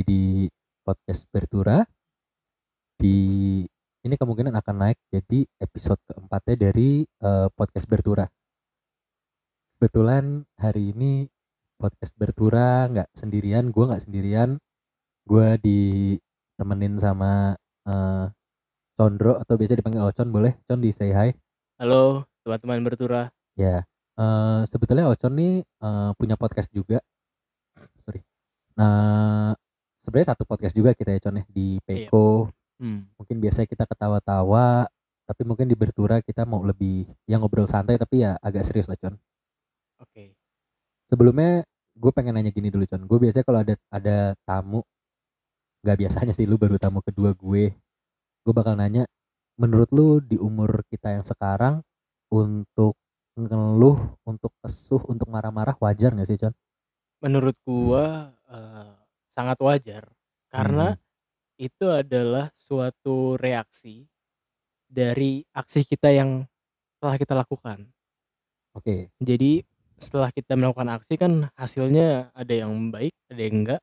Kembali di podcast Bertura. Di ini kemungkinan akan naik jadi episode keempatnya dari eh, podcast Bertura. Kebetulan hari ini podcast Bertura nggak sendirian, gue nggak sendirian, gue ditemenin sama eh, Condro atau biasa dipanggil Ocon boleh? Con di say hi. Halo teman-teman bertura. Ya, eh, sebetulnya Ocon nih eh, punya podcast juga. Sorry. Nah, sebenarnya satu podcast juga kita ya Con ya di Peko. Hmm. Mungkin biasanya kita ketawa-tawa, tapi mungkin di Bertura kita mau lebih yang ngobrol santai tapi ya agak serius lah Con. Oke. Sebelumnya gue pengen nanya gini dulu Con. Gue biasanya kalau ada ada tamu, nggak biasanya sih lu baru tamu kedua gue. Gue bakal nanya, menurut lu di umur kita yang sekarang untuk ngeluh, untuk kesuh, untuk marah-marah wajar nggak sih Con? Menurut gua eh, sangat wajar karena Hmm. itu adalah suatu reaksi dari aksi kita yang telah kita lakukan. Oke, Jadi setelah kita melakukan aksi kan hasilnya ada yang baik, ada yang enggak.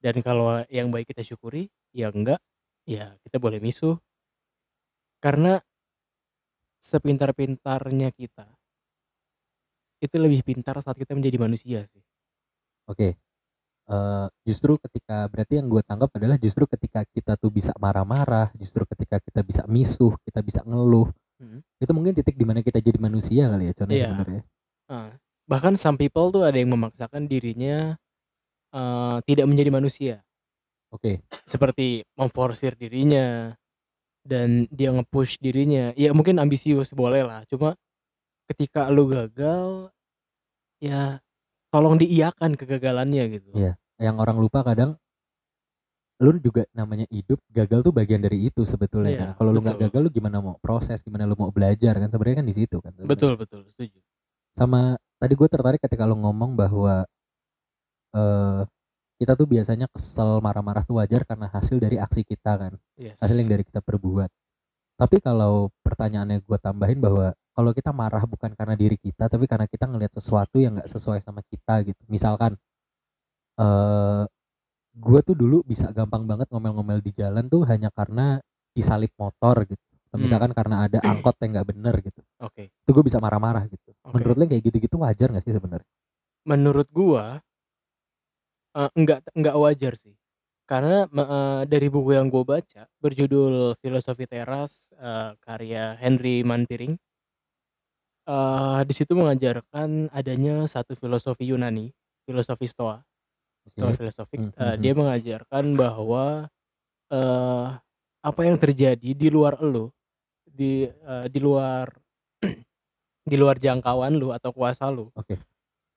Dan kalau yang baik kita syukuri, yang enggak ya kita boleh misuh. Karena sepintar-pintarnya kita itu lebih pintar saat kita menjadi manusia sih. oke. Eh, justru ketika berarti yang gue tangkap adalah justru ketika kita tuh bisa marah-marah, justru ketika kita bisa misuh, kita bisa ngeluh, Mhm. itu mungkin titik di mana kita jadi manusia kali ya contohnya Iya. sebenarnya. Ah, bahkan some people tuh ada yang memaksakan dirinya eh, tidak menjadi manusia, Oke, seperti memforsir dirinya dan dia nge-push dirinya. Ya mungkin ambisius boleh lah, cuma ketika lu gagal ya tolong diiyakan kegagalannya gitu. Iya. Yang orang lupa kadang lu juga namanya hidup gagal tuh bagian dari itu sebetulnya Iya, kan. Kalau lu nggak gagal lu gimana mau proses, gimana lu mau belajar kan sebenarnya kan di situ kan. sebenarnya. Betul betul, setuju. Sama tadi gue tertarik ketika lu ngomong bahwa eh kita tuh biasanya kesel marah-marah tuh wajar karena hasil dari aksi kita kan. Yes. hasil yang dari kita perbuat. Tapi kalau pertanyaannya gue tambahin bahwa kalau kita marah bukan karena diri kita, tapi karena kita ngelihat sesuatu yang nggak sesuai sama kita gitu. Misalkan, eh gue tuh dulu bisa gampang banget ngomel-ngomel di jalan tuh hanya karena disalip motor gitu. Atau Hmm. misalkan karena ada angkot yang nggak bener gitu. Oke. Itu gue bisa marah-marah gitu. Oke. Menurut lo kayak gitu-gitu wajar gak sih sebenarnya? Menurut gua eh, enggak enggak wajar sih. Karena eh, dari buku yang gua baca berjudul Filosofi Teras eh, karya Henry Manpiring eh di situ mengajarkan adanya satu filosofi Yunani, filosofi Stoa, Stoa Oke. filosofik. Hmm, hmm, dia mengajarkan bahwa eh apa yang terjadi di luar elu, di eh, di luar di luar jangkauan lu atau kuasa lu, Oke.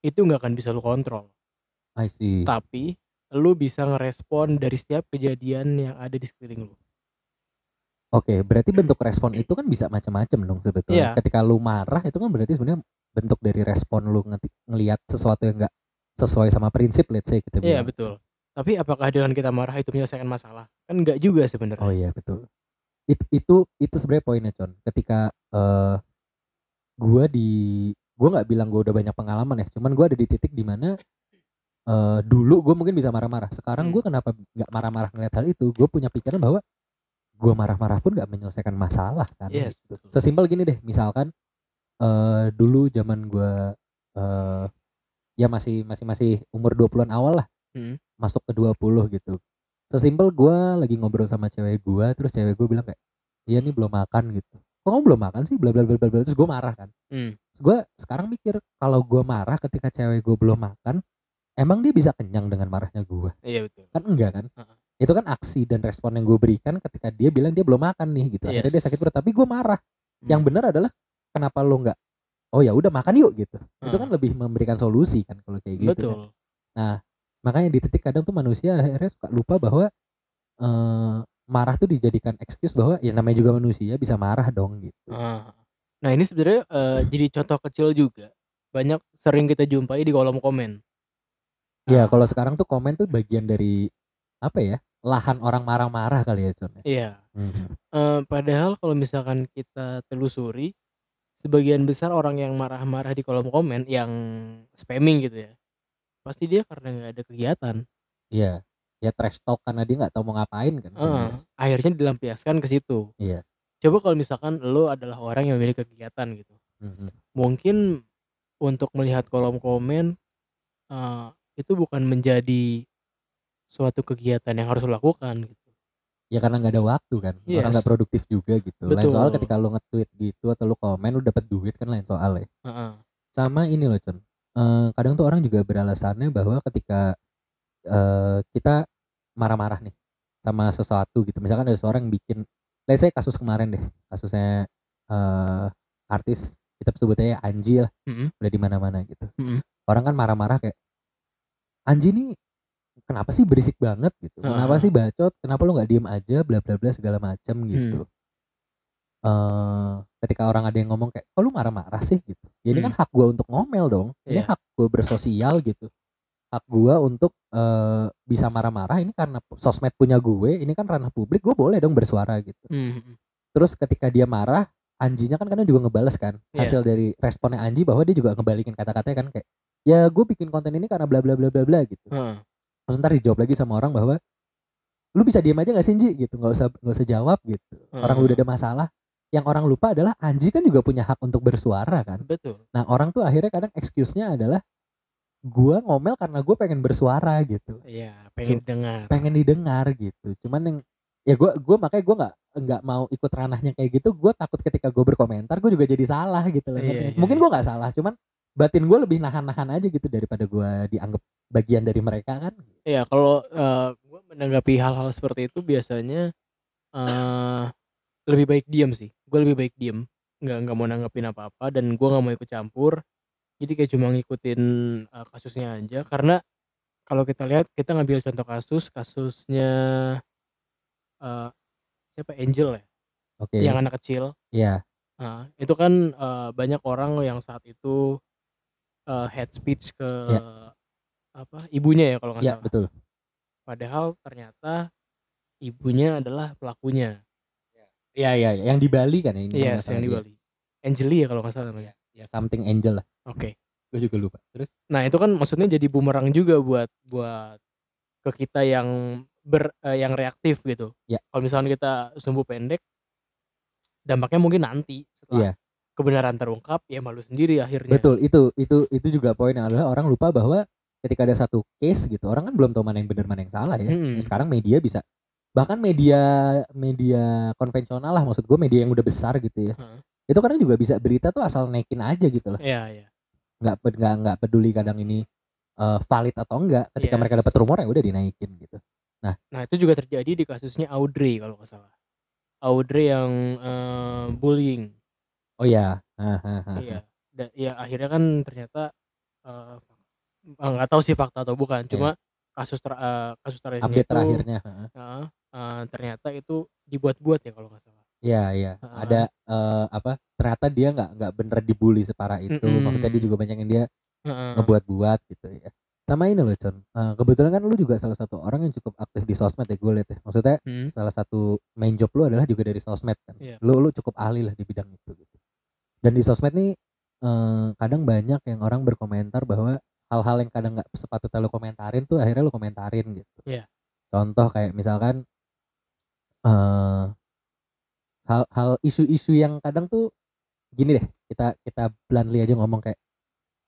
itu nggak akan bisa lu kontrol. I see. Tapi lu bisa ngerespon dari setiap kejadian yang ada di sekeliling lu. Oke, berarti bentuk respon itu kan bisa macam-macam dong sebetulnya. Iya. Ketika lu marah itu kan berarti sebenarnya bentuk dari respon lu ngelihat sesuatu yang enggak sesuai sama prinsip let's say kita Iya betul. Tapi apakah dengan kita marah itu menyelesaikan masalah? Kan enggak juga sebenarnya. Oh iya betul. Itu itu itu sebenarnya poinnya Con. Ketika eh gua di gua nggak bilang gua udah banyak pengalaman ya, cuman gua ada di titik di mana eh dulu gua mungkin bisa marah-marah. Sekarang Hmm. gua kenapa nggak marah-marah ngeliat hal itu? Gue punya pikiran bahwa gua marah-marah pun nggak menyelesaikan masalah kan. Yes, gitu. betul. Sesimpel gini deh, misalkan eh dulu zaman gua eh ya masih masih masih umur 20-an awal lah Hmm. masuk ke 20 gitu. Sesimpel gua lagi ngobrol sama cewek gua terus cewek gua bilang kayak iya nih belum makan gitu. Kok kamu belum makan sih bla bla bla bla bla terus gua marah kan. Hmm. Gua sekarang mikir kalau gua marah ketika cewek gua belum makan emang dia bisa kenyang dengan marahnya gua? Iya betul. Kan enggak kan? Heeh. Itu kan aksi dan respon yang gue berikan ketika dia bilang dia belum makan nih gitu. Akhirnya dia Yes. sakit perut tapi gua marah. Yang Hmm. benar adalah kenapa lo nggak oh ya udah makan yuk gitu. Itu kan lebih memberikan solusi kan kalau kayak gitu. kan. betul. makanya di titik kadang tuh manusia akhirnya suka lupa bahwa eh, marah tuh dijadikan excuse bahwa ya namanya juga manusia bisa marah dong gitu. Ah. Nah ini sebenarnya eh, jadi contoh kecil juga. Banyak sering kita jumpai di kolom komen. Ya Ah. kalau sekarang tuh komen tuh bagian dari apa ya lahan orang marah-marah kali ya Con. Iya. Mhm. Eh, padahal kalau misalkan kita telusuri, sebagian besar orang yang marah-marah di kolom komen yang spamming gitu ya, pasti dia karena nggak ada kegiatan. Iya. Ya trash talk karena dia nggak tahu mau ngapain kan. Sebenarnya. akhirnya dilampiaskan ke situ. Iya. Coba kalau misalkan lo adalah orang yang memiliki kegiatan gitu. Mhm. Mungkin untuk melihat kolom komen, eee, itu bukan menjadi suatu kegiatan yang harus lo lakukan gitu. Ya karena nggak ada waktu kan. Orang nggak Yes. produktif juga gitu. Lain soal Betul. ketika lu nge-tweet gitu atau lu komen lu dapat duit kan lain soal ya. Heeh. Sama ini loh, Con. Eee, kadang tuh orang juga beralasannya bahwa ketika, eee, kita marah-marah nih sama sesuatu gitu. Misalkan ada seorang yang bikin let's say kasus kemarin deh, kasusnya, eee, artis kita sebut aja Anji lah, Mhm. udah di mana-mana gitu. Mhm. Orang kan marah-marah kayak, "Anji nih kenapa sih berisik banget gitu? Kenapa sih bacot? Kenapa lu nggak diem aja bla bla bla segala macam gitu." Hmm. Eee, ketika orang ada yang ngomong kayak, "Kok lu marah-marah sih?" Gitu. Ya ini kan Hmm. hak gua untuk ngomel dong. Ini Iya. hak gua bersosial gitu. Hak gua untuk, eee, bisa marah-marah ini karena sosmed punya gue, ini kan ranah publik, gue boleh dong bersuara gitu. Mmm, mhm. Terus ketika dia marah, Anjinya kan kadang juga ngebales kan, Iya. hasil dari responnya Anji bahwa dia juga ngebalikin kata-katanya kan kayak, "Ya gue bikin konten ini karena bla bla bla bla bla," gitu. Heeh. Terus entar dijawab lagi sama orang bahwa, "Lu bisa diem aja gak sih Ji?" Gitu, nggak usah nggak usah jawab gitu. Orang lu udah ada masalah, yang orang lupa adalah Anji kan juga punya hak untuk bersuara kan. Betul. Nah orang tuh akhirnya kadang excuse-nya adalah, "Gua ngomel karena gue pengen bersuara," gitu. Iya, pengen dengar. pengen didengar gitu. Cuman yang ya gua gua makanya gua nggak nggak mau ikut ranahnya kayak gitu, gue takut ketika gue berkomentar gue juga jadi salah gitu loh, Iya iya Mungkin iya. gue nggak salah, cuman batin gue lebih nahan-nahan aja gitu daripada gue dianggap bagian dari mereka kan. Iya, kalau, eee, gua menanggapi hal-hal seperti itu biasanya, eee, lebih baik diem sih. Gue lebih baik diem, nggak nggak mau nanggepin apa-apa dan gue nggak mau ikut campur. Jadi kayak cuma ngikutin, eee, kasusnya aja karena kalau kita lihat kita ngambil contoh kasus, kasusnya, eee, siapa Angel ya? Oke. Yang anak kecil. Iya. Heeh, itu kan, eee, banyak orang yang saat itu, eee, hate speech ke Iya. Apa, ibunya ya kalau nggak Iya, salah. betul. Padahal ternyata ibunya adalah pelakunya. Iya iya, iya, yang di Bali kan ya ini Yes, salah, yang di iya. Bali. Angely ya kalau nggak salah namanya. Ya something Angel lah, Oke. gue juga lupa. Terus? Nah itu kan maksudnya jadi bumerang juga buat buat ke kita yang ber eee, yang reaktif gitu. Ya. Kalau misalkan kita sumbu pendek dampaknya mungkin nanti setelah Iya. kebenaran terungkap ya malu sendiri akhirnya. Betul, itu itu itu juga poin yang adalah orang lupa bahwa ketika ada satu case gitu, orang kan belum tahu mana yang benar mana yang salah ya. Ya sekarang media bisa bahkan media media konvensional lah maksud gue media yang udah besar gitu ya. Heeh. Itu kadang juga bisa berita tuh asal naikin aja gitu loh. Iya iya. Nggak nggak nggak peduli kadang ini eh, valid atau enggak. Ketika mereka dapat Yes. rumor ya udah dinaikin gitu. Nah itu juga terjadi di kasusnya Audrey kalau nggak salah. Audrey yang, eee, bullying. Oh ya. Hahaha. Iya, da iya akhirnya kan ternyata, eee, nggak tahu sih fakta atau bukan, Iya. cuma kasus ter eee, kasus terakhirnya Update itu terakhirnya. heeh, eee, ternyata itu dibuat-buat ya kalau nggak salah. Iya iya. Heeh. Ada eh, apa? Ternyata dia nggak nggak bener dibully separah itu. Maksudnya dia juga banyak yang dia Heeh. ngebuat-buat gitu ya. Sama ini loh Con, eh, kebetulan kan lu juga salah satu orang yang cukup aktif di sosmed ya gue liat ya. Maksudnya Mhm. salah satu main job lu adalah juga dari sosmed kan. Iya. Lu lu cukup ahli lah di bidang itu gitu. Dan di sosmed nih eh, kadang banyak yang orang berkomentar bahwa hal-hal yang kadang nggak sepatutnya lu komentarin tuh akhirnya lu komentarin gitu. Iya. Contoh kayak misalkan eh hal-hal isu-isu yang kadang tuh gini deh, kita kita bluntly aja ngomong kayak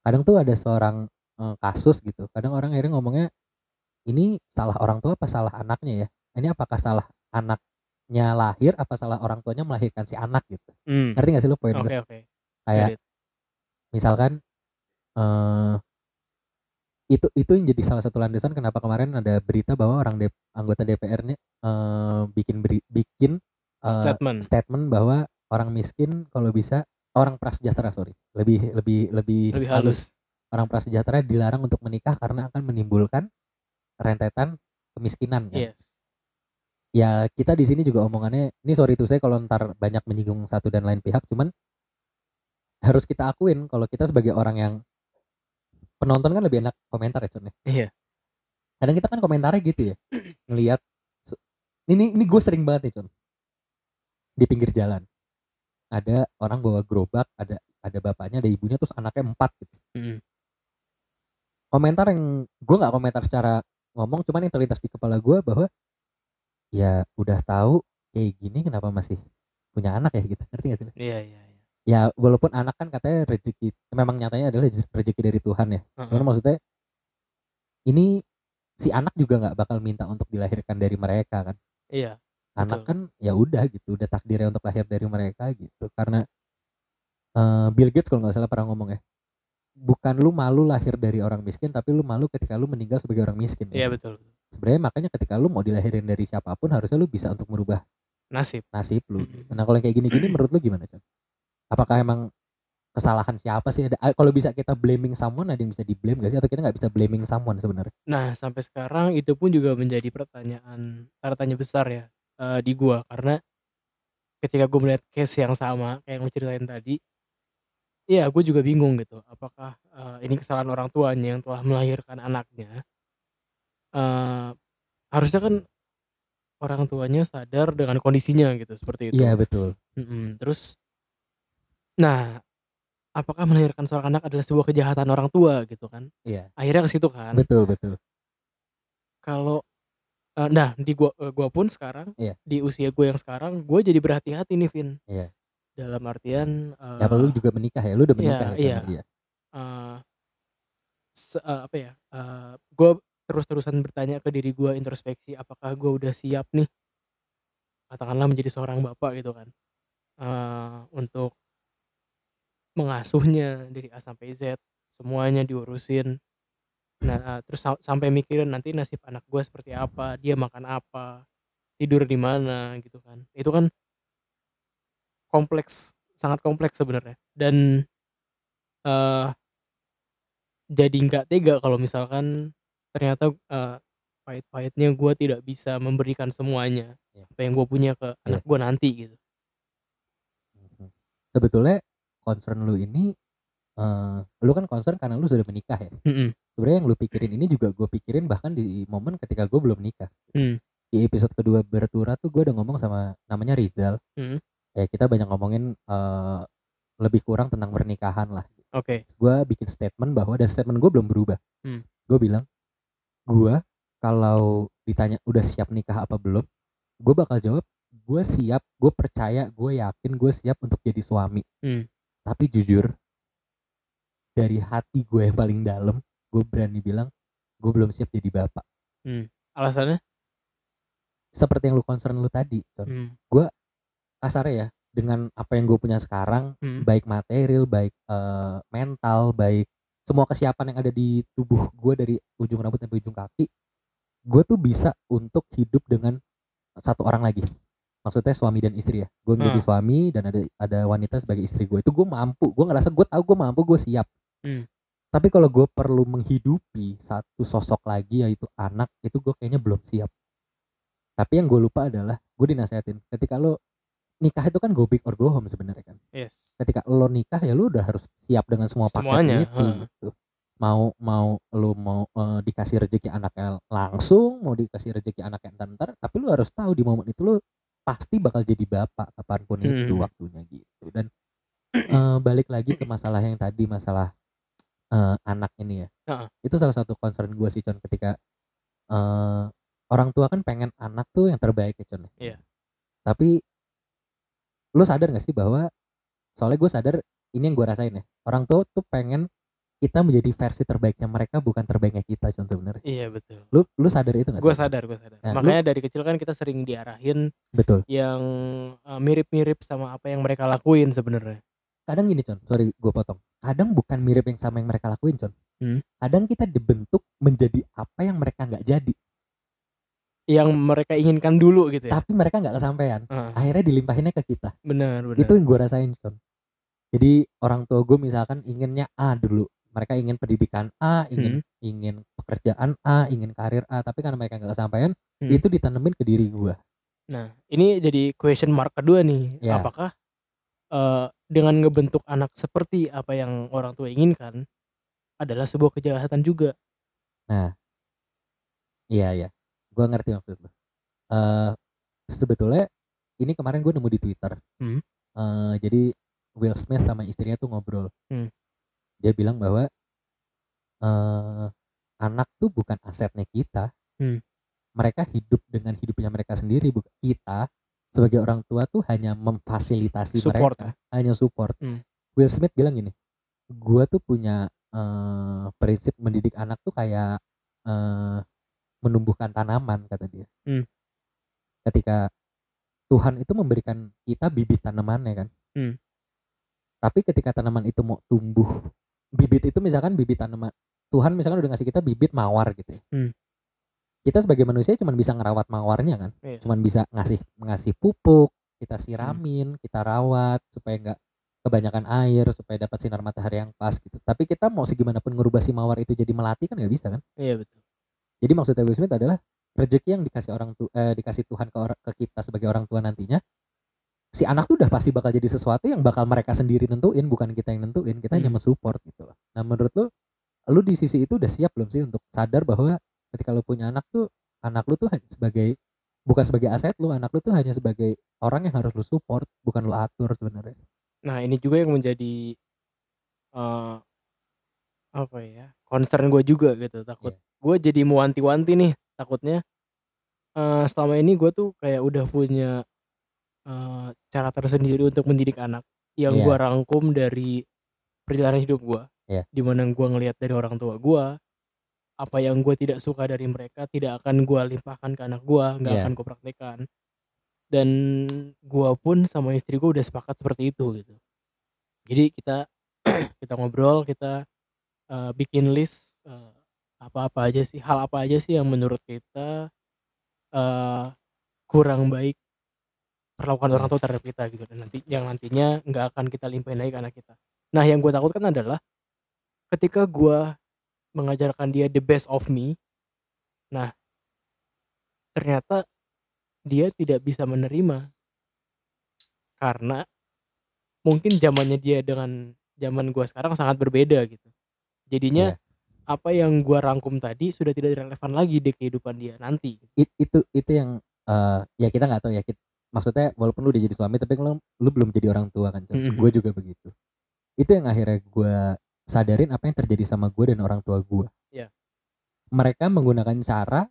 kadang tuh ada seorang eh, kasus gitu. Kadang orang akhirnya ngomongnya ini salah orang tua apa salah anaknya ya? Ini apakah salah anaknya lahir apa salah orang tuanya melahirkan si anak gitu. Mmm. Ngerti gak sih lu poin gue? Oke oke. Kayak misalkan eh itu itu yang jadi salah satu landasan kenapa kemarin ada berita bahwa orang D- anggota DPR-nya eh, bikin beri- bikin eh, Statement. statement bahwa orang miskin kalau bisa orang prasejahtera sorry lebih lebih lebih, Lebih halus. orang prasejahtera dilarang untuk menikah karena akan menimbulkan rentetan kemiskinan kan Yes. ya kita di sini juga omongannya ini sorry tuh saya kalau ntar banyak menyinggung satu dan lain pihak cuman harus kita akuin kalau kita sebagai orang yang penonton kan lebih enak komentar ya Con ya. Iya. kadang kita kan komentarnya gitu ya ngelihat ini ini gue sering banget nih Con di pinggir jalan ada orang bawa gerobak ada ada bapaknya ada ibunya terus anaknya empat gitu Mhm. komentar yang gue nggak komentar secara ngomong cuman yang terlintas di kepala gue bahwa ya udah tahu kayak gini kenapa masih punya anak ya gitu ngerti gak sih iya iya iya ya walaupun anak kan katanya rezeki memang nyatanya adalah rezeki dari Tuhan ya cuman maksudnya ini si anak juga nggak bakal minta untuk dilahirkan dari mereka kan iya anak Betul. kan ya udah gitu udah takdirnya untuk lahir dari mereka gitu karena eh, Bill Gates kalau nggak salah pernah ngomong ya bukan lu malu lahir dari orang miskin tapi lu malu ketika lu meninggal sebagai orang miskin iya kan. betul sebenarnya makanya ketika lu mau dilahirin dari siapa pun harusnya lu bisa untuk merubah nasib nasib lu Mm-mm. nah kalau yang kayak gini-gini menurut lu gimana Con? Apakah emang kesalahan siapa sih ada kalau bisa kita blaming someone ada yang bisa di blame gak sih atau kita nggak bisa blaming someone sebenarnya Nah, sampai sekarang itu pun juga menjadi pertanyaan tanya besar ya eh, di gua karena ketika gue melihat case yang sama kayak yang lu ceritain tadi, iya gue juga bingung gitu. Apakah eh, ini kesalahan orang tuanya yang telah melahirkan anaknya? Eh, harusnya kan orang tuanya sadar dengan kondisinya gitu seperti itu. iya betul Mm-mm. Terus, nah, apakah melahirkan seorang anak adalah sebuah kejahatan orang tua gitu kan? iya Akhirnya ke situ kan betul betul kalau eh, nah di gua eh, gua pun sekarang Iya. di usia gue yang sekarang gue jadi berhati-hati nih Vin Iya. dalam artian eh, ya lu juga menikah ya lu udah iya, menikah ya sama iya. dia eh, se- eh, apa ya eh, gue terus-terusan bertanya ke diri gue introspeksi apakah gue udah siap nih katakanlah menjadi seorang bapak gitu kan eh, untuk mengasuhnya dari A sampai Z semuanya diurusin. Nah terus sam- sampai mikirin nanti nasib anak gue seperti apa dia makan apa tidur di mana gitu kan. Itu kan kompleks sangat kompleks sebenarnya. Dan eh jadi nggak tega kalau misalkan ternyata eh, pahit-pahitnya gue tidak bisa memberikan semuanya. Iya. apa yang gue punya ke anak gue nanti gitu. Mhm. sebetulnya concern lu ini eh lu kan concern karena lu sudah menikah ya Mm-mm. sebenarnya yang lu pikirin ini juga gue pikirin bahkan di momen ketika gue belum nikah Hmm. di episode kedua bertura tuh gue udah ngomong sama namanya Rizal Hmm. ya kita banyak ngomongin eh lebih kurang tentang pernikahan lah oke gue bikin statement bahwa dan statement gue belum berubah Hmm. gue bilang gue kalau ditanya udah siap nikah apa belum gue bakal jawab gue siap gue percaya gue yakin gue siap untuk jadi suami Hmm. Tapi jujur dari hati gue yang paling dalam gue berani bilang gue belum siap jadi bapak alasannya seperti yang lu concern lu tadi. Hmm. kasarnya ya dengan apa yang gue punya sekarang Hmm. baik material baik eh, mental baik semua kesiapan yang ada di tubuh gue dari ujung rambut sampai ujung kaki gue tuh bisa untuk hidup dengan satu orang lagi maksudnya suami dan istri ya. Gue menjadi Hmm. suami dan ada ada wanita sebagai istri gue itu gue mampu. Gue ngerasa gue tahu gue mampu gue siap. Hmm. tapi kalau gue perlu menghidupi satu sosok lagi yaitu anak itu gue kayaknya belum siap. Tapi yang gue lupa adalah gue dinasehatin. Ketika lo nikah itu kan go big or go home sebenarnya kan. Yes. Ketika lo nikah ya lo udah harus siap dengan semua paket Semuanya, itu. heeh. gitu. Mau mau lo mau eh, dikasih rezeki anaknya langsung mau dikasih rezeki anaknya entar-entar tapi lo harus tahu di momen itu lo pasti bakal jadi bapak kapan pun itu Hmm. waktunya gitu dan eh, balik lagi ke masalah yang tadi masalah eh, anak ini ya Heeh. itu salah satu concern gue sih Con ketika eh, orang tua kan pengen anak tuh yang terbaik ya Con Iya. tapi lu sadar gak sih bahwa soalnya gue sadar ini yang gue rasain ya orang tua tuh pengen kita menjadi versi terbaiknya mereka bukan terbaiknya kita contoh bener. Iya betul. Lu lu sadar itu gak gue sadar gue sadar. Nah, lu- makanya dari kecil kan kita sering diarahin betul. yang eh, mirip-mirip sama apa yang mereka lakuin sebenarnya. Kadang gini con sorry gue potong. Kadang bukan mirip yang sama yang mereka lakuin con. Hmm. kadang kita dibentuk menjadi apa yang mereka nggak jadi. Yang mereka inginkan dulu gitu ya? Tapi mereka nggak kesampaian. Heeh, akhirnya dilimpahinnya ke kita. Benar benar. Itu yang gue rasain con. Jadi orang tua gue misalkan inginnya A dulu mereka ingin pendidikan A ingin ingin pekerjaan A ingin karir A tapi karena mereka nggak kesampaian Hmm. itu ditanemin ke diri gue Nah, ini jadi question mark kedua nih. Ya. Apakah eh, dengan ngebentuk anak seperti apa yang orang tua inginkan adalah sebuah kejahatan juga? iya iya gue ngerti maksud lo Eh sebetulnya ini kemarin gue nemu di twitter Hmm. Eh, jadi Will Smith sama istrinya tuh ngobrol Hmm. Dia bilang bahwa eh anak tuh bukan asetnya kita Hmm. mereka hidup dengan hidupnya mereka sendiri bu- kita sebagai orang tua tuh hanya memfasilitasi Support mereka hanya support Hmm. Will Smith bilang gini gua tuh punya eh, prinsip mendidik anak tuh kayak eh, menumbuhkan tanaman kata dia Hmm. ketika Tuhan itu memberikan kita bibit tanamannya kan Hmm. tapi ketika tanaman itu mau tumbuh bibit itu misalkan bibit tanaman Tuhan misalkan udah ngasih kita bibit mawar gitu ya Hmm. kita sebagai manusia cuma bisa ngerawat mawarnya kan Iya. cuman bisa ngasih ngasih pupuk kita siramin kita rawat supaya nggak kebanyakan air supaya dapat sinar matahari yang pas gitu tapi kita mau segimanapun ngerubah si mawar itu jadi melati kan nggak bisa kan Iya betul. jadi maksudnya Will Smith adalah rezeki yang dikasih orang tu, eh, dikasih Tuhan ke ke kita sebagai orang tua nantinya si anak tuh udah pasti bakal jadi sesuatu yang bakal mereka sendiri nentuin bukan kita yang nentuin kita hanya Hmm. mensupport gitu loh nah menurut lu lu di sisi itu udah siap belum sih untuk sadar bahwa ketika lu punya anak tuh anak lu tuh hanya sebagai bukan sebagai aset lu anak lu tuh hanya sebagai orang yang harus lu support bukan lu atur sebenarnya Nah ini juga yang menjadi eh apa ya concern gue juga gitu takut Iya. gue jadi mewanti-wanti nih takutnya eh selama ini gue tuh kayak udah punya eh cara tersendiri untuk mendidik anak yang Iya. gue rangkum dari perjalanan hidup gue Iya. di mana gue ngelihat dari orang tua gue apa yang gue tidak suka dari mereka tidak akan gue limpahkan ke anak gue nggak Iya. akan gue praktekkan dan gue pun sama istri gue udah sepakat seperti itu gitu jadi kita kita ngobrol kita eh, bikin list eh, apa-apa aja sih hal apa aja sih yang menurut kita eh kurang baik perlakuan orang tua terhadap kita gitu. Dan nanti yang nantinya nggak akan kita limpahin lagi ke anak kita. Nah yang gue takutkan adalah ketika gue mengajarkan dia the best of me nah ternyata dia tidak bisa menerima karena mungkin zamannya dia dengan zaman gua sekarang sangat berbeda gitu. Jadinya Iya. apa yang gua rangkum tadi sudah tidak relevan lagi di kehidupan dia nanti. It- itu itu yang eh, ya kita nggak tahu ya kit- maksudnya walaupun lu udah jadi suami tapi lu, lu belum jadi orang tua kan Mhm. gue juga begitu itu yang akhirnya gue sadarin apa yang terjadi sama gue dan orang tua gue Iya. mereka menggunakan cara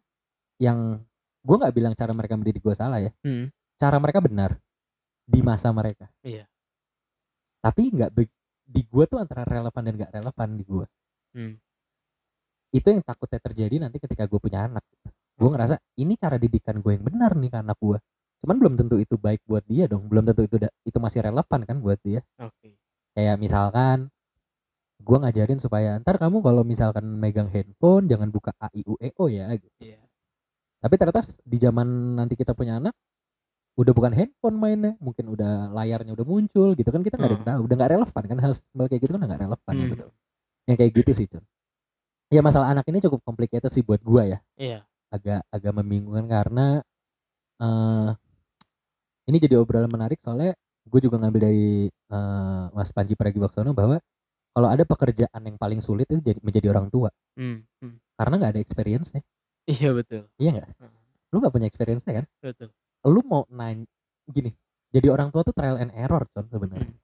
yang gue nggak bilang cara mereka mendidik gue salah ya Hmm. cara mereka benar di masa mereka Iya. tapi nggak di gue tuh antara relevan dan nggak relevan di gue Hmm. itu yang takutnya terjadi nanti ketika gue punya anak gue ngerasa ini cara didikan gue yang benar nih ke anak gue cuman belum tentu itu baik buat dia dong. Belum tentu itu itu masih relevan kan buat dia. Oke. Kayak misalkan gue ngajarin supaya ntar kamu kalau misalkan megang handphone jangan buka a i u e o ya gitu. iya. Tapi ternyata di zaman nanti kita punya anak udah bukan handphone mainnya. Mungkin udah layarnya udah muncul gitu kan kita nggak ada yang Hmm. tahu. Udah nggak relevan kan hal hal kayak gitu kan nggak relevan Hmm. betul yang kayak gitu sih Cun. Ya masalah anak ini cukup complicated sih buat gua ya. Iya. Agak agak membingungkan karena eh ini jadi obrolan menarik soalnya gue juga ngambil dari eh, Mas Panji Pragiwaksono bahwa kalau ada pekerjaan yang paling sulit itu jadi menjadi orang tua Hmm. Hmm. karena nggak ada experience-nya iya betul iya nggak Hmm. lu nggak punya experience-nya kan betul lu mau nanya gini jadi orang tua tuh trial and error con sebenarnya Hmm.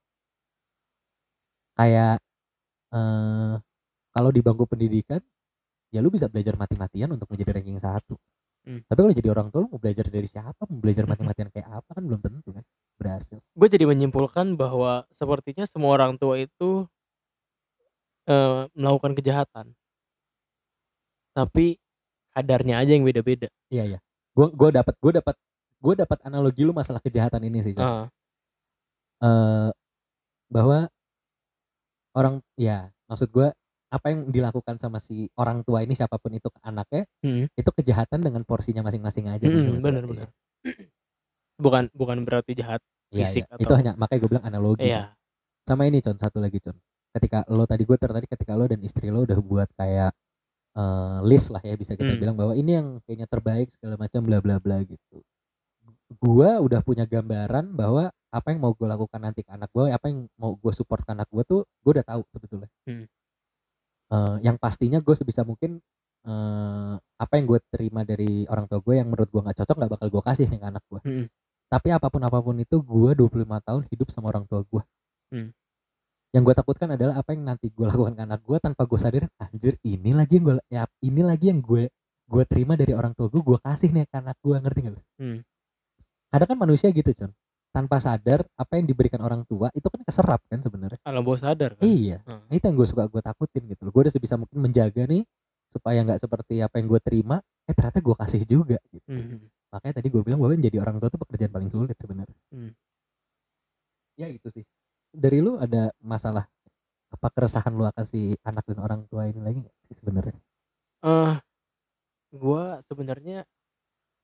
kayak eh kalau di bangku pendidikan ya lu bisa belajar mati-matian untuk menjadi ranking satu Hmm. tapi kalau jadi orang tua lu mau belajar dari siapa? Mau belajar mati-matian kayak apa? Kan belum tentu kan berhasil. Gue jadi menyimpulkan bahwa sepertinya semua orang tua itu eh, melakukan kejahatan. Tapi kadarnya aja yang beda-beda. Iya iya. Gua gua dapat gua dapat gua dapat analogi lu masalah kejahatan ini sih. Ah, eh bahwa orang ya maksud gua apa yang dilakukan sama si orang tua ini siapa pun itu ke anaknya hmm. itu kejahatan dengan porsinya masing-masing aja kan Mm-mm, sebetulnya. benar-benar. bukan bukan berarti jahat Iya, fisik itu atau- hanya makanya gue bilang analogi iya sama ini con satu lagi con ketika lo tadi gue tertarik ketika lo dan istri lo udah buat kayak eh, list lah ya bisa kita Hmm. bilang bahwa ini yang kayaknya terbaik segala macam bla bla bla gitu gua udah punya gambaran bahwa apa yang mau gue lakukan nanti ke anak gue apa yang mau gue support ke anak gue tuh gue udah tahu sebetulnya Hmm. Eh, yang pastinya gue sebisa mungkin eh, apa yang gue terima dari orang tua gue yang menurut gue nggak cocok nggak bakal gue kasih nih ke anak gue Mm-mm. tapi apa pun apa pun itu gue 25 tahun hidup sama orang tua gue Hmm. yang gue takutkan adalah apa yang nanti gue lakukan ke anak gue tanpa gue sadarin anjir ini lagi yang gue ya ini lagi yang gue gue terima dari orang tua gue gue kasih nih ke anak gue ngerti gak lu? Hmm. kadang kan manusia gitu con tanpa sadar apa yang diberikan orang tua itu kan keserap kan sebenarnya. Alam bawah sadar kan? Iya. Hmm. Nah, itu yang gue suka gue takutin gitu loh. Gue udah sebisa mungkin menjaga nih supaya nggak seperti apa yang gue terima eh ternyata gue kasih juga gitu. Hmm. makanya tadi gue bilang bahwa menjadi orang tua itu pekerjaan paling sulit sebenarnya. Hmm. ya itu sih. Dari lu ada masalah apa keresahan lu akan si anak dan orang tua ini lagi nggak sih sebenarnya? Eh gua sebenarnya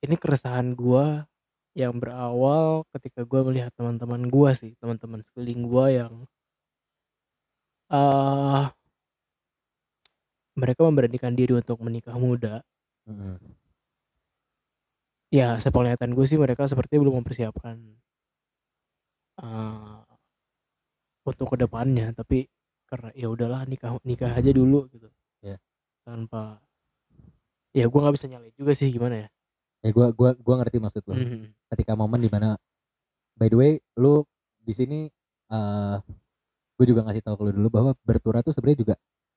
ini keresahan gua yang berawal ketika gua melihat teman-teman gua sih teman-teman sekeliling gua yang eh mereka memberanikan diri untuk menikah muda Mm-mm. ya sepenglihatan gue sih mereka seperti belum mempersiapkan eh untuk ke depannya tapi karena ya udahlah nikah nikah aja dulu gitu Ya. tanpa ya gue nggak bisa nyalain juga sih gimana ya ya gue gua gua ngerti maksud lu Mhm. ketika momen di mana by the way lu di sini eh gue juga ngasih tahu ke lu dulu bahwa bertura tuh sebenarnya juga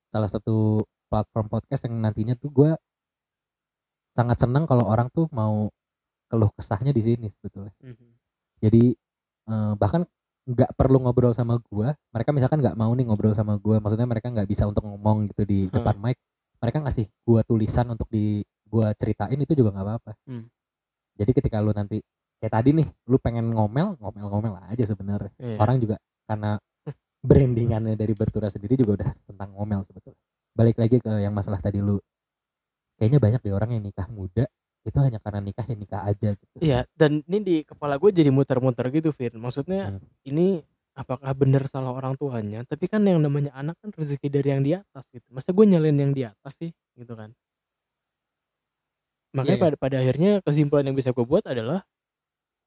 salah satu platform podcast yang nantinya tuh gue sangat senang kalau orang tuh mau keluh kesahnya di sini sebetulnya Mhm. jadi eh, bahkan nggak perlu ngobrol sama gua mereka misalkan nggak mau nih ngobrol sama gua maksudnya mereka nggak bisa untuk ngomong gitu di Hmm. depan mic mereka ngasih gua tulisan untuk di gua ceritain itu juga nggak apa-apa Hmm. jadi ketika lu nanti kayak tadi nih lu pengen ngomel ngomel-ngomel aja sebenarnya Iya. orang juga karena brandingannya dari bertura sendiri juga udah tentang ngomel sebetulnya balik lagi ke yang masalah tadi lu kayaknya banyak deh orang yang nikah muda itu hanya karena nikah ya nikah aja gitu Iya, dan ini di kepala gue jadi muter-muter gitu, Vin. Maksudnya Hmm. ini apakah benar salah orang tuanya? Tapi kan yang namanya anak kan rezeki dari yang di atas gitu. Masa gue nyalain yang di atas sih, gitu kan? Makanya Iya, iya. pada pada akhirnya kesimpulan yang bisa gue buat adalah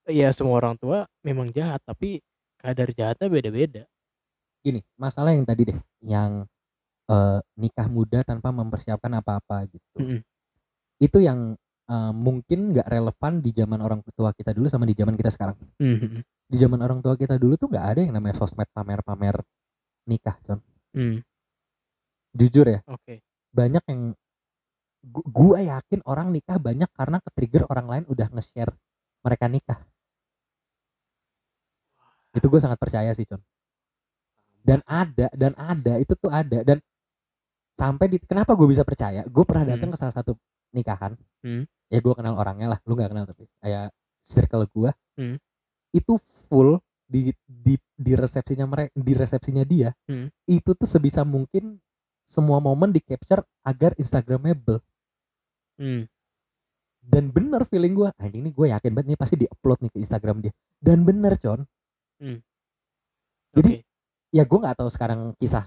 ya semua orang tua memang jahat, tapi kadar jahatnya beda-beda. gini masalah yang tadi deh yang eh, nikah muda tanpa mempersiapkan apa-apa gitu Mm-mm. itu yang eh, mungkin nggak relevan di zaman orang tua kita dulu sama di zaman kita sekarang Mhm. di zaman orang tua kita dulu tuh nggak ada yang namanya sosmed pamer-pamer nikah con Hmm, jujur ya Oke. banyak yang gu- gua yakin orang nikah banyak karena ke-trigger orang lain udah nge-share mereka nikah itu gue sangat percaya sih con dan ada dan ada itu tuh ada dan sampai di kenapa gue bisa percaya gue pernah datang Hmm. ke salah satu nikahan Hmm. ya gue kenal orangnya lah lu nggak kenal tapi kayak circle gue Hmm. itu full di di di resepsinya mereka di resepsinya dia Hmm. itu tuh sebisa mungkin semua momen di capture agar instagramable Hmm. dan bener feeling gue anjing ini gue yakin banget nih pasti di upload nih ke instagram dia. Dan bener con. Jadi, Oke. ya gue nggak tahu sekarang kisah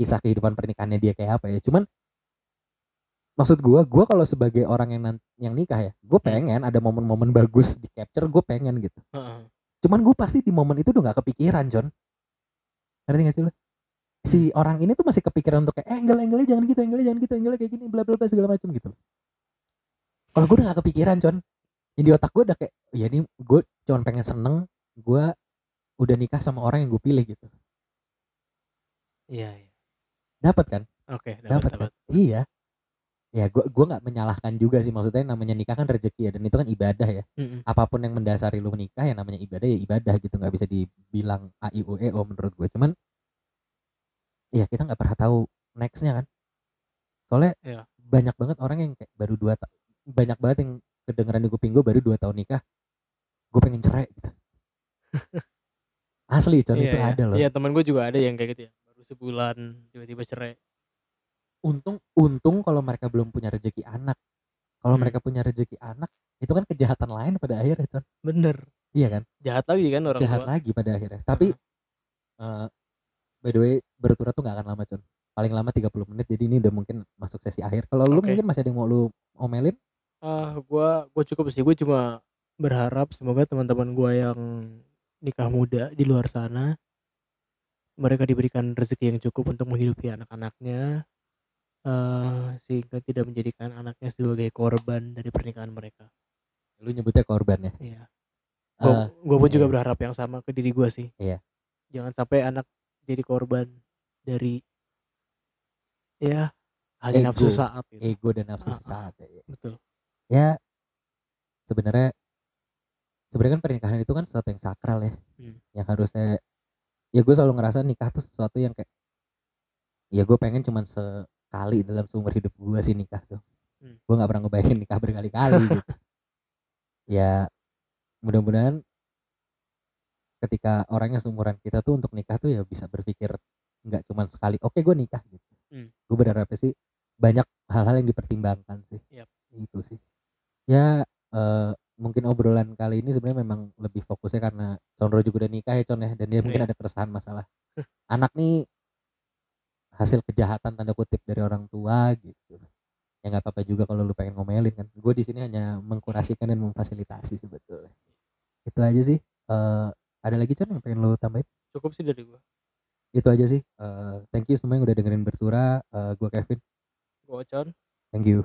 kisah kehidupan pernikahannya dia kayak apa ya. Cuman maksud gue gue kalau sebagai orang yang yang nikah ya gue pengen ada momen-momen bagus di capture gue pengen gitu. Heeh. cuman gue pasti di momen itu udah nggak kepikiran John ngerti gak sih lo si orang ini tuh masih kepikiran untuk kayak eh angle angle jangan gitu angle jangan gitu angle kayak gini bla bla bla segala macam gitu kalau gue udah gak kepikiran John yang di otak gue udah kayak ya ini gue cuman pengen seneng gue udah nikah sama orang yang gue pilih gitu. Iya, iya. dapat kan? Oke, dapat dapat kan? iya. Ya gue gua nggak menyalahkan juga sih maksudnya namanya nikah kan rezeki ya dan itu kan ibadah ya. Mm-mm. apa pun yang mendasari lu menikah ya namanya ibadah ya ibadah gitu nggak bisa dibilang a i u e o menurut gue cuman ya kita nggak pernah tahu nextnya kan? Soalnya Iya. banyak banget orang yang kayak baru dua ta- banyak banget yang kedengeran di kuping gue baru dua tahun nikah gue pengen cerai gitu asli con Iya, itu iya. ada loh Iya, teman gue juga ada yang kayak gitu ya. Baru sebulan tiba-tiba cerai. untung untung kalau mereka belum punya rezeki anak kalau Hmm. mereka punya rezeki anak itu kan kejahatan lain pada akhirnya con Bener. iya kan Jahat lagi kan orang jahat tua. lagi pada akhirnya tapi eh by the way berturut tuh gak akan lama con paling lama 30 menit jadi ini udah mungkin masuk sesi akhir kalau lu Oke. mungkin masih ada yang mau lu omelin Ah, gua gua cukup sih. Gue cuma berharap semoga teman-teman gua yang nikah muda di luar sana mereka diberikan rezeki yang cukup untuk menghidupi anak-anaknya eh sehingga tidak menjadikan anaknya sebagai korban dari pernikahan mereka. lu nyebutnya korban ya Iya. Eh, Gua, gua pun juga iya. berharap yang sama ke diri gua sih. Iya. Jangan sampai anak jadi korban dari ya hanya nafsu Ego. saat gitu. ego dan nafsu Ah, ah. sesaat ya. Betul. Ya sebenarnya sebenarnya kan pernikahan itu kan sesuatu yang sakral ya Hmm. yang harusnya ya gue selalu ngerasa nikah tuh sesuatu yang kayak ya gue pengen cuman sekali dalam seumur hidup gue sih nikah tuh Hmm. gue nggak pernah ngebayangin nikah berkali-kali gitu ya mudah-mudahan ketika orangnya seumuran kita tuh untuk nikah tuh ya bisa berpikir nggak cuman sekali oke gue nikah gitu Hmm. gue berharap sih banyak hal-hal yang dipertimbangkan sih Yap. itu sih ya eh, mungkin obrolan kali ini sebenarnya memang lebih fokusnya karena Condro juga udah nikah ya Con ya. Dan dia mungkin Iya. ada keresahan masalah. Anak nih hasil kejahatan tanda kutip dari orang tua gitu. Ya nggak apa-apa juga kalau lu pengen ngomelin kan. Gue di sini hanya mengkurasikan dan memfasilitasi sebetulnya. Itu aja sih. Eh, ada lagi Con yang pengen lu tambahin? Cukup sih dari gua. itu aja sih. Eh, thank you semua yang udah dengerin bertura. Eh, gue Kevin. Gua Ocon. thank you